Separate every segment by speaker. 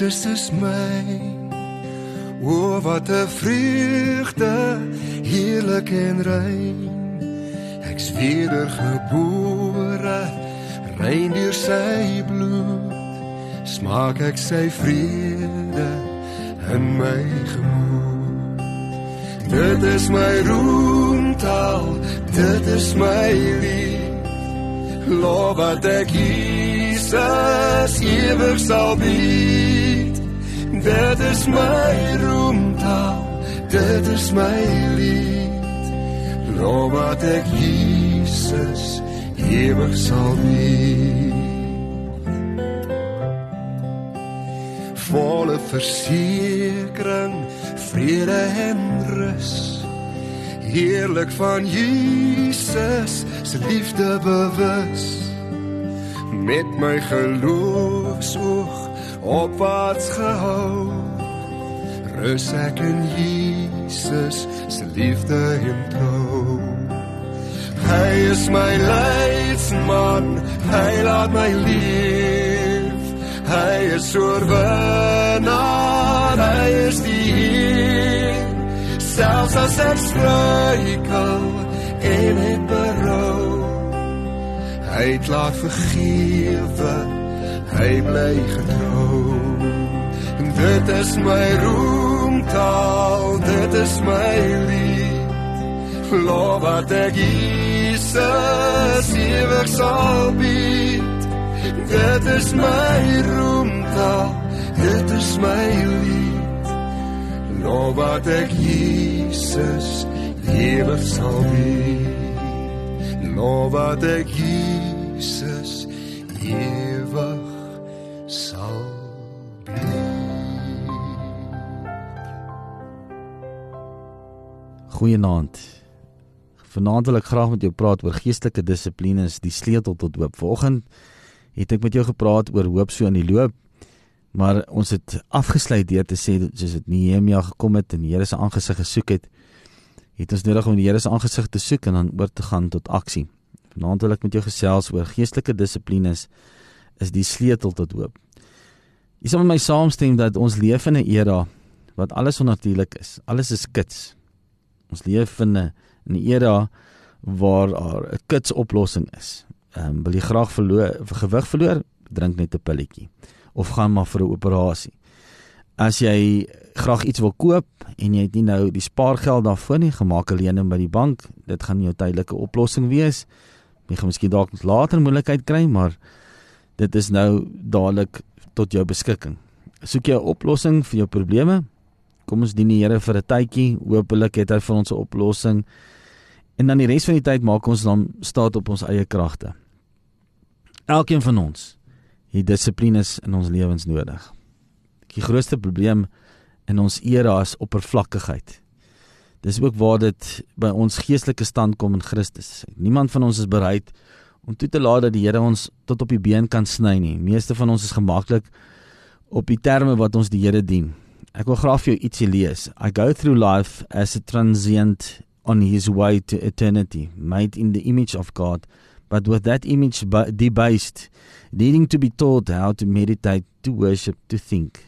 Speaker 1: Jesus is myn o wat 'n vreugde heerlik en rein. Ek's wedergebore rein deur sy bloed. Smaak ek sy vrede in my gemoed. Dit is my roemtaal dit is my lief Lof wat ek Jesus ewig sal bied. Dit is my roemtaal, dit is my lied. Lof wat ek Jesus ewig sal bied. Volle versekering, vrede en rus heerlik van Jesus se liefde bewus met my geloofsoog op wat gehou. Rus ek in Jesus se liefde en trou hy is my leidsman hy laat my leef. Hy is oorwinnaar hy is die Heer. Selfs as ek struikel en het berou. Hy het laat vergewe hy bly getrou dit is my roemtaal dit is my lied. Lof wat ek Jesus ewig sal bied. Dit is my roemtaal dit is my lied. Lof wat ek Jesus ewig sal bied. Lof wat ek Jesus ewig
Speaker 2: Goeienaand. Vanaand wil ek graag met jou praat oor geestelike dissiplines, die sleutel tot hoop. Vanoggend het ek met jou gepraat oor hoop so in die loop Maar ons het afgesluit deur te sê soos dit Nehemia gekom het en die Here se aangesig gesoek het, het ons nodig om die Here se aangesig te soek en dan oor te gaan tot aksie. Vanaand wil ek met jou gesels oor geestelike dissiplines is die sleutel tot hoop. Jy sal met my saamstem dat ons leef in 'n era wat alles onnatuurlik is. Alles is kits. Ons leef in 'n 'n era waar daar 'n kits oplossing is. Ehm um, wil jy graag verloor gewig verloor, drink net 'n pilletjie of gaan maar vir 'n operasie. As jy graag iets wil koop en jy het nie nou die spaargeld daarvoor nie gemaak alleen by die bank, dit gaan jou tydelike oplossing wees. Jy gaan miskien dalk later moontlikheid kry, maar dit is nou dadelik tot jou beskikking. Soek jy 'n oplossing vir jou probleme? Kom ons dien die Here vir 'n tydjie. Hoopelik het hy vir ons 'n oplossing. En dan die res van die tyd maak ons dan staat op ons eie kragte. Elkeen van ons het dissiplines in ons lewens nodig. Die grootste probleem in ons era is oppervlakkigheid. Dis ook waar dit by ons geestelike stand kom in Christus. Niemand van ons is bereid om toe te laat dat die Here ons tot op die been kan sny nie. Meeste van ons is gemaklik op die terme wat ons die Here dien. Ek wil graag vir jou ietsie lees. I go through life as a transient on his way to eternity, made in the image of God, but with that image debased needing to be taught how to meditate, to worship, to think.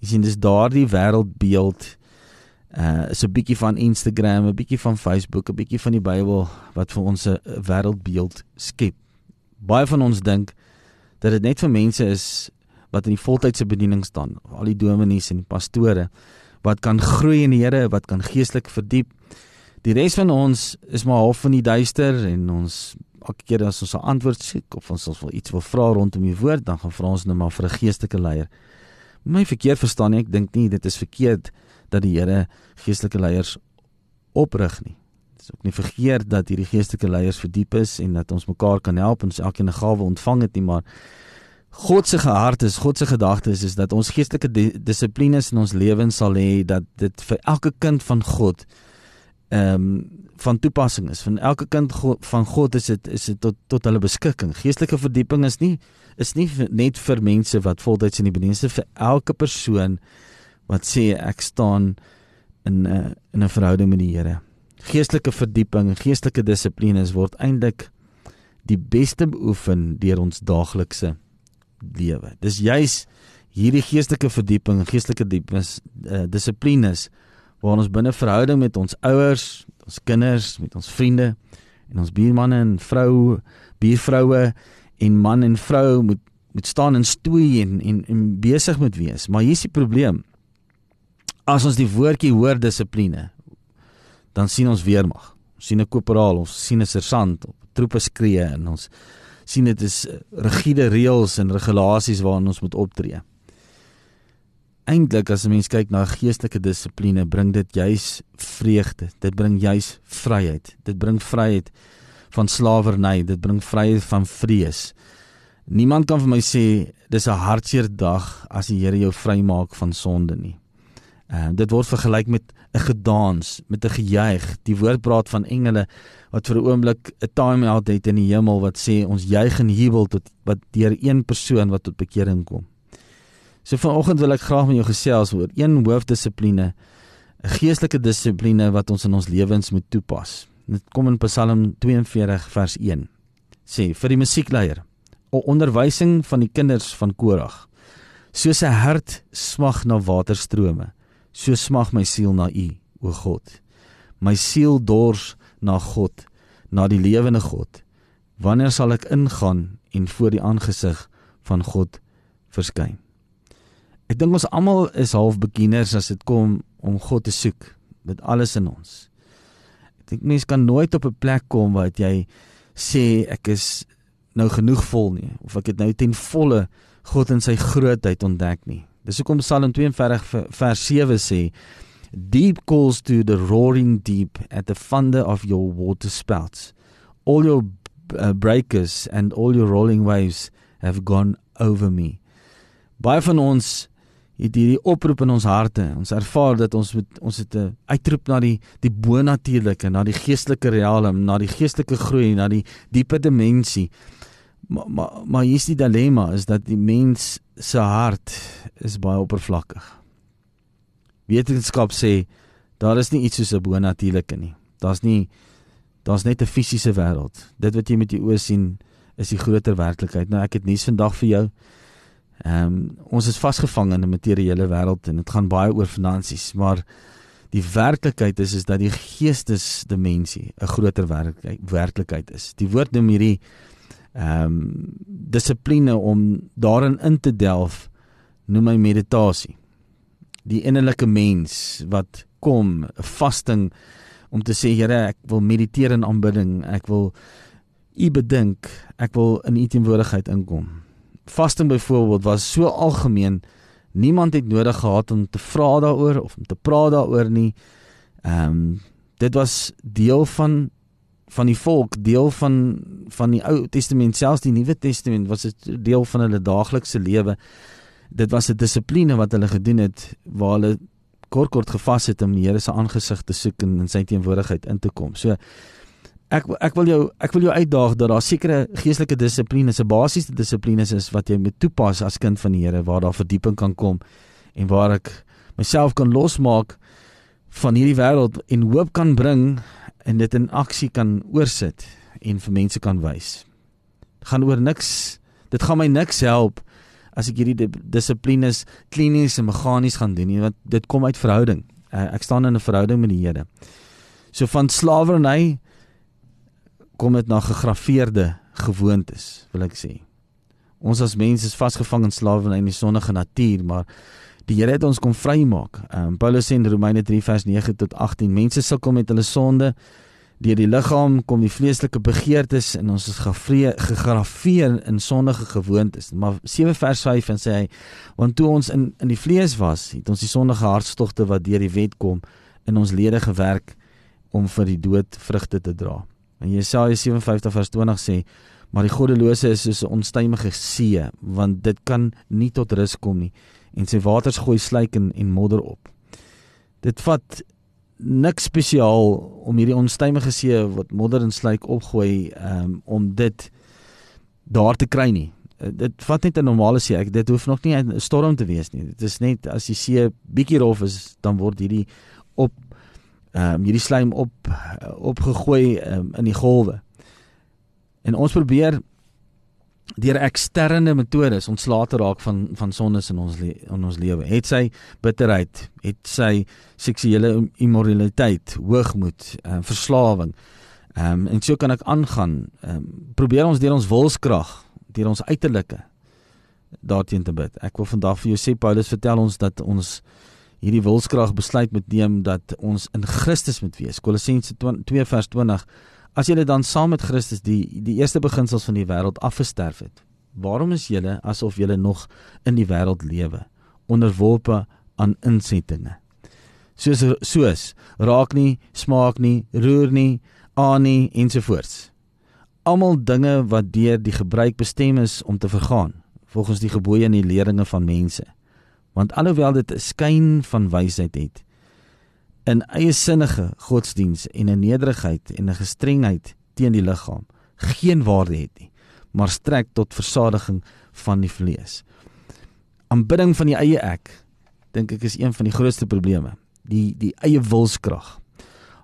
Speaker 2: Is in dis daardie wêreldbeeld uh is 'n bietjie van Instagram, 'n bietjie van Facebook, 'n bietjie van die Bybel wat vir ons 'n wêreldbeeld skep. Baie van ons dink dat dit net vir mense is wat in die voltydse bediening staan, al die dominees en die pastore wat kan groei in die Here, wat kan geestelik verdiep. Die res van ons is maar half in die duister en ons elke keer as ons 'n antwoord soek of ons wil iets wil vra rondom die woord, dan gaan vra ons net maar vir 'n geestelike leier. My verkeerd verstaan nie, ek dink nie dit is verkeerd dat die Here geestelike leiers oprig nie. Dit is ook nie verkeerd dat hierdie geestelike leiers verdiep is en dat ons mekaar kan help en ons elkeen 'n gawe ontvang het nie, maar God se hart is, God se gedagte is, is dat ons geestelike dissiplines in ons lewens sal hê dat dit vir elke kind van God ehm um, van toepassing is. Van elke kind God, van God is dit is dit tot tot hulle beskikking. Geestelike verdieping is nie is nie net vir mense wat voltyds in die bediening is vir elke persoon wat sê ek staan in 'n uh, in 'n verhouding met die Here. Geestelike verdieping, geestelike dissiplines word eintlik die beste beoefen deur ons daaglikse lewe. Dis juis hierdie geestelike verdieping, geestelike diepnis, uh, dissiplines waar ons binne verhouding met ons ouers, ons kinders, met ons vriende en ons buurmanne en vrou, buurvroue en man en vrou moet moet staan en stoei en en, en besig moet wees. Maar hier's die probleem. As ons die woordjie hoor dissipline, dan sien ons weermag. Ons sien 'n korporaal, ons sien 'n sersant op troepe skree en ons sien dit is rigiede reëls en regulasies waaraan ons moet optree eintlik as 'n mens kyk na geestelike dissipline, bring dit juis vreugde. Dit bring juis vryheid. Dit bring vryheid van slawerny, dit bring vryheid van vrees. Niemand kan vir my sê dis 'n hartseer dag as die Here jou vrymaak van sonde nie. Ehm uh, dit word vergelyk met 'n gedans, met 'n gejuig. Die woord praat van engele wat vir 'n oomblik 'n time out het in die hemel wat sê ons juig en jubel tot wat deur een persoon wat tot bekering kom. So vanoggend wil ek graag met jou gesels oor een hoofdissipline, 'n geestelike dissipline wat ons in ons lewens moet toepas. Dit kom in Psalm 42 vers 1. Sê vir die musiekleier, o onderwysing van die kinders van Korag. Soos 'n hart smag na waterstrome, so smag my siel na U, o God. My siel dors na God, na die lewende God. Wanneer sal ek ingaan en voor die aangesig van God verskyn? Ek dink ons almal is half beginners as dit kom om God te soek met alles in ons. Ek dink mense kan nooit op 'n plek kom waar jy sê ek is nou genoeg vol nie of ek het nou ten volle God in sy grootheid ontdek nie. Dis hoekom Psalm 42 vers 7 sê Deep calls to the roaring deep at the thunder of your water spouts. All your uh, breakers and all your rolling waves have gone over me. Baie van ons het hierdie oproep in ons harte. Ons ervaar dat ons moet ons het 'n uitroep na die die bonatuurlike, na die geestelike riem, na die geestelike groei, na die diepe dimensie. Maar maar maar hier's die dilemma is dat die mens se hart is baie oppervlakkig. Wetenskap sê daar is nie iets soos 'n bonatuurlike nie. Daar's nie daar's net 'n fisiese wêreld. Dit wat jy met jou oë sien is die groter werklikheid. Nou ek het nuus vandag vir jou. Ehm um, ons is vasgevang in 'n materiële wêreld en dit gaan baie oor finansies, maar die werklikheid is is dat die geestesdimensie 'n groter werklikheid werklikheid is. Die woord noem hierdie ehm um, dissipline om daarin in te delf noem my meditasie. Die innerlike mens wat kom, vasting om te sê Here, ek wil mediteer in aanbidding, ek wil U bedink, ek wil in U teenwoordigheid inkom vasting byvoorbeeld was so algemeen niemand het nodig gehad om te vra daaroor of om te praat daaroor nie. Ehm um, dit was deel van van die volk, deel van van die Ou Testament, selfs die Nuwe Testament was dit deel van hulle daaglikse lewe. Dit was 'n dissipline wat hulle gedoen het waar hulle kort kort gevas het om die Here se aangesig te soek en in sy teenwoordigheid in te kom. So ek ek wil jou ek wil jou uitdaag dat daar sekere geestelike dissiplines, 'n basiese dissiplines is wat jy moet toepas as kind van die Here waar daar verdieping kan kom en waar ek myself kan losmaak van hierdie wêreld en hoop kan bring en dit in aksie kan oorsit en vir mense kan wys. Dit gaan oor niks. Dit gaan my niks help as ek hierdie dissiplines klinies en meganies gaan doen nie want dit kom uit verhouding. Uh, ek staan in 'n verhouding met die Here. So van slawerny kom dit na gegraveerde gewoontes, wil ek sê. Ons as mense is vasgevang in slawerny in die sondige natuur, maar die Here het ons kom vrymaak. Um, Paulus sê in Romeine 3 vers 9 tot 18, mense sukkel met hulle sonde deur die liggaam kom die vleeslike begeertes en ons is gegraveer in sondige gewoontes. Maar 7 vers 5 en sê hy want toe ons in in die vlees was, het ons die sondige hartstogte wat deur die wet kom in ons lede gewerk om vir die dood vrugte te dra. En Jesaja 57 vers 20 sê maar die goddelose is soos 'n onstuimige see want dit kan nie tot rus kom nie en sy waters gooi slyk en, en modder op. Dit vat niks spesiaal om hierdie onstuimige see wat modder en slyk opgooi um, om dit daar te kry nie. Uh, dit vat net 'n normale see. Ek dit hoef nog nie 'n storm te wees nie. Dit is net as die see bietjie rof is, dan word hierdie op ehm um, hierdie slaim op opgegooi um, in die golwe. En ons probeer deur eksterne metodes ontslae te raak van van sondes in ons in ons lewe. Het sy bitterheid, het sy seksuele immoraliteit, hoogmoed, uh, verslawing. Ehm um, en so kan ek aangaan. Ehm um, probeer ons deur ons wilskrag, deur ons uiterlike daarteen te bid. Ek wil vandag vir jou sê Paulus vertel ons dat ons hierdie wilskrag besluit moet neem dat ons in Christus moet wees. Kolossense 2 vers 20 As julle dan saam met Christus die die eerste beginsels van die wêreld afgesterf het, waarom is julle asof julle nog in die wêreld lewe, onderworpe aan insettinge? Soos soos raak nie, smaak nie, roer nie, aan nie ensovoorts. Almal dinge wat deur die gebruik bestem is om te vergaan, volgens die gebooie en die leringe van mense. Want alhoewel dit 'n skyn van wysheid het, in eie sinnige godsdiens en 'n nederigheid en 'n gestrengheid teen die liggaam geen waarde het nie, maar strek tot versadiging van die vlees. Aanbidding van die eie ek dink ek is een van die grootste probleme, die die eie wilskrag.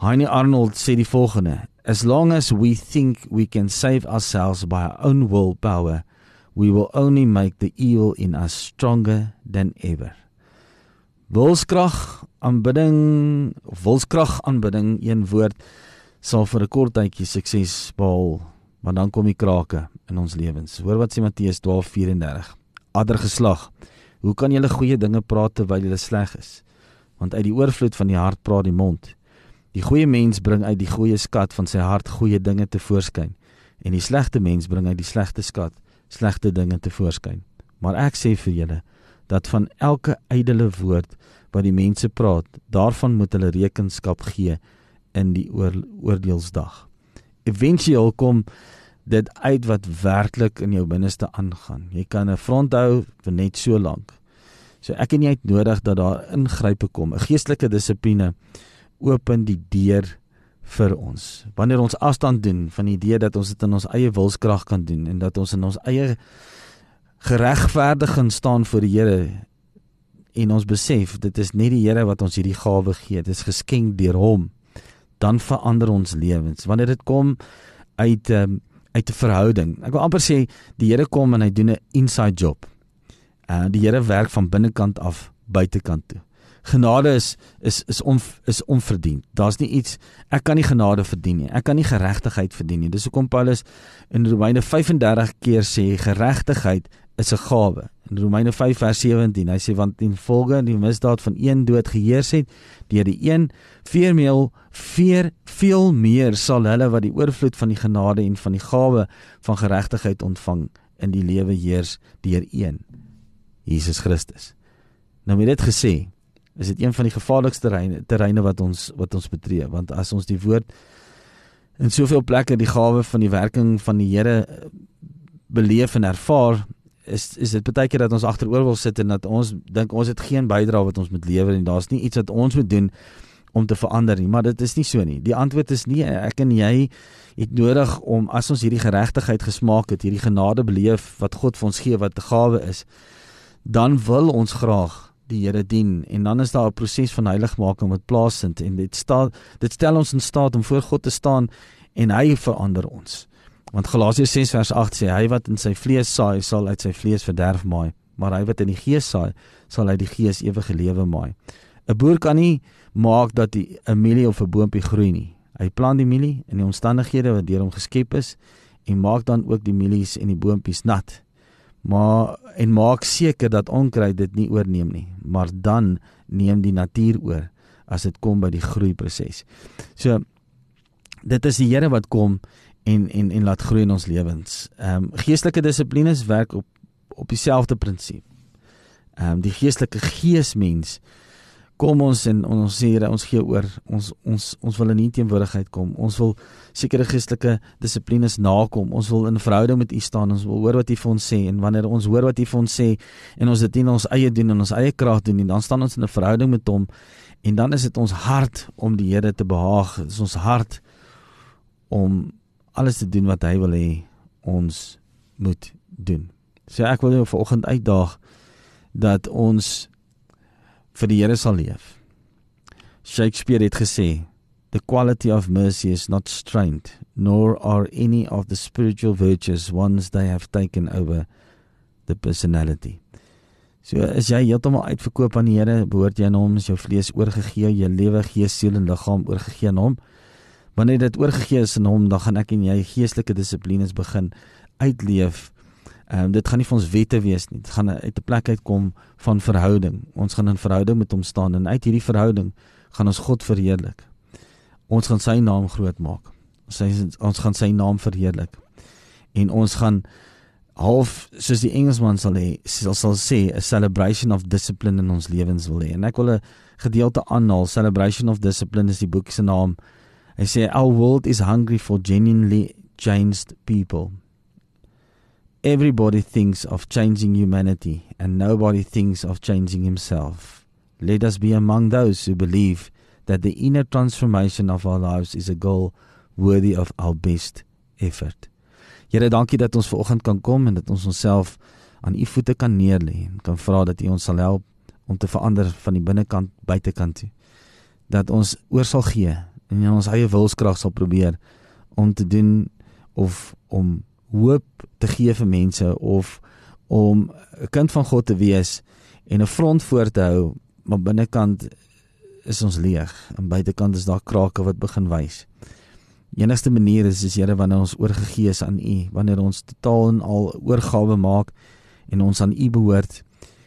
Speaker 2: Heine Arnold sê die volgende: As long as we think we can save ourselves by our own willpower, we will only make the evil in us stronger than ever. Wilskrag aanbidding wilskrag aanbidding een woord sal vir 'n kort tydjie sukses behaal maar dan kom die krake in ons lewens. Hoor wat sê Matteus 12:34 adder geslag hoe kan julle goeie dinge praat terwyl julle sleg is? Want uit die oorvloed van die hart praat die mond. Die goeie mens bring uit die goeie skat van sy hart goeie dinge te voorskyn en die slegte mens bring uit die slegte skat slegte dinge te voorskyn maar ek sê vir julle dat van elke ydelle woord wat die mense praat, daarvan moet hulle rekenskap gee in die oor, oordeelsdag. Eventueel kom dit uit wat werklik in jou binneste aangaan. Jy kan 'n front hou vir net so lank. So ek en jy het nodig dat daar ingrype kom. 'n Geestelike dissipline open die deur vir ons. Wanneer ons afstand doen van die idee dat ons dit in ons eie wilskrag kan doen en dat ons in ons eie geregverdiging staan voor die Here en ons besef dit is net die Here wat ons hierdie gawe gee. Dit is geskenk deur hom. Dan verander ons lewens. Wanneer dit kom uit um, uit 'n verhouding. Ek wil amper sê die Here kom en hy doen 'n inside job. Uh die Here werk van binnekant af buitekant toe. Genade is is is on, is onverdiend. Daar's nie iets ek kan nie genade verdien nie. Ek kan nie geregtigheid verdien nie. Dis hoekom Paulus in Romeine 35 keer sê geregtigheid is 'n gawe. In Romeine 5 vers 17, hy sê want in volge die misdaad van een dood geheers het, deur die een veermeel veer veel meer sal hulle wat die oorvloed van die genade en van die gawe van geregtigheid ontvang in die lewe heers deur een Jesus Christus. Nou met dit gesê, is dit een van die gevaarlikste terreine terreine wat ons wat ons betree, want as ons die woord in soveel plekke die gawe van die werking van die Here beleef en ervaar, is is dit baie keer dat ons agteroor wil sit en dat ons dink ons het geen bydrae wat ons moet lewer en daar's nie iets wat ons moet doen om te verander nie, maar dit is nie so nie. Die antwoord is nie ek en jy het nodig om as ons hierdie geregtigheid gesmaak het, hierdie genade beleef wat God vir ons gee wat 'n gawe is, dan wil ons graag die Here dien en dan is daar 'n proses van heiligmaking wat plaasvind en dit staan dit stel ons in staat om voor God te staan en hy verander ons. Want Galasiërs 6 vers 8 sê hy wat in sy vlees saai sal uit sy vlees verderf maai, maar hy wat in die gees saai sal uit die gees ewige lewe maai. 'n Boer kan nie maak dat 'n mielie of 'n boontjie groei nie. Hy plant die mielie in die omstandighede wat deur hom geskep is en maak dan ook die mielies en die boontjies nat. Maar en maak seker dat onkruid dit nie oorneem nie, maar dan neem die natuur oor as dit kom by die groeiproses. So dit is die Here wat kom en en en laat groei in ons lewens. Ehm um, geestelike dissiplines werk op op dieselfde prinsip. Ehm um, die geestelike geesmens kom ons en ons sê Here ons gee oor ons ons ons wil in U teenwoordigheid kom. Ons wil sekere geestelike dissiplines nakom. Ons wil in verhouding met U staan. Ons wil hoor wat U vir ons sê en wanneer ons hoor wat U vir ons sê en ons dit in ons eie doen en ons eie krag doen, dan staan ons in 'n verhouding met Hom en dan is dit ons hart om die Here te behaag. Dit is ons hart om alles te doen wat hy wil hê ons moet doen. So ek wil jou vanoggend uitdaag dat ons vir die Here sal leef. Shakespeare het gesê, "The quality of mercy is not strained, nor are any of the spiritual virtues once they have taken over the personality." So as jy heeltemal uitverkoop aan die Here, behoort jy aan hom, is jou vlees oorgegee, jou lewe, gees, siel en liggaam oorgegee aan hom. Wanneer dit oorgegee is aan hom, dan gaan ek en jy geestelike dissiplines begin uitleef Ehm um, dit gaan nie vir ons wette wees nie. Dit gaan uit 'n plek uitkom van verhouding. Ons gaan in verhouding met hom staan en uit hierdie verhouding gaan ons God verheerlik. Ons gaan sy naam groot maak. Ons ons gaan sy naam verheerlik. En ons gaan half soos die Engelsman sal hê, sal, sal sê 'n celebration of discipline in ons lewens wil hê. En ek wil 'n gedeelte aanhaal. Celebration of discipline is die boek se naam. Hy sê our world is hungry for genuinely changed people. Everybody thinks of changing humanity, and nobody thinks of changing himself. Let us be among those who believe that the inner transformation of our lives is a goal worthy of our best effort. Here, dankie dat ons vanoggend kan kom en dat ons onsself aan u voete kan neerlê en kan vra dat u ons sal help om te verander van die binnekant buitekant toe. Dat ons oor sal gee en in ons eie wilskrag sal probeer om te doen of om hoop te gee vir mense of om 'n kind van God te wees en 'n front voor te hou, maar binnekant is ons leeg en buitekant is daar krake wat begin wys. Die enigste manier is is Here wanneer ons oorgegee is aan U, wanneer ons totaal en al oorgawe maak en ons aan U behoort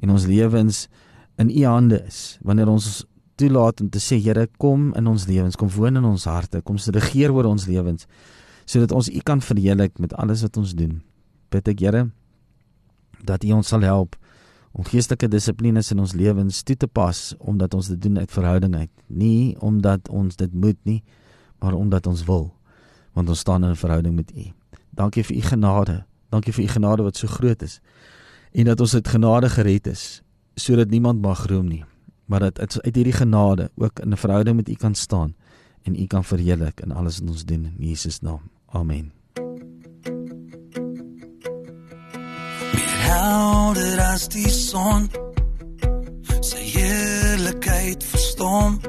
Speaker 2: en ons lewens in U hande is. Wanneer ons toelaat om te sê Here, kom in ons lewens, kom woon in ons harte, kom se regeer oor ons lewens sodat ons U kan verheerlik met alles wat ons doen. Bid ek Here dat U ons sal help om geestelike dissiplines in ons lewens toe te pas omdat ons dit doen uit verhouding uit, nie omdat ons dit moet nie, maar omdat ons wil, want ons staan in 'n verhouding met U. Dankie vir U genade. Dankie vir U genade wat so groot is en dat ons uit genade gered is sodat niemand mag roem nie, maar dat uit hierdie genade ook in 'n verhouding met U kan staan en U kan verheerlik in alles wat ons doen in Jesus naam. Amen.
Speaker 3: Helder as die son sy heerlikheid verstom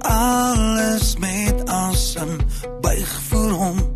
Speaker 3: alles met asem buig voor hom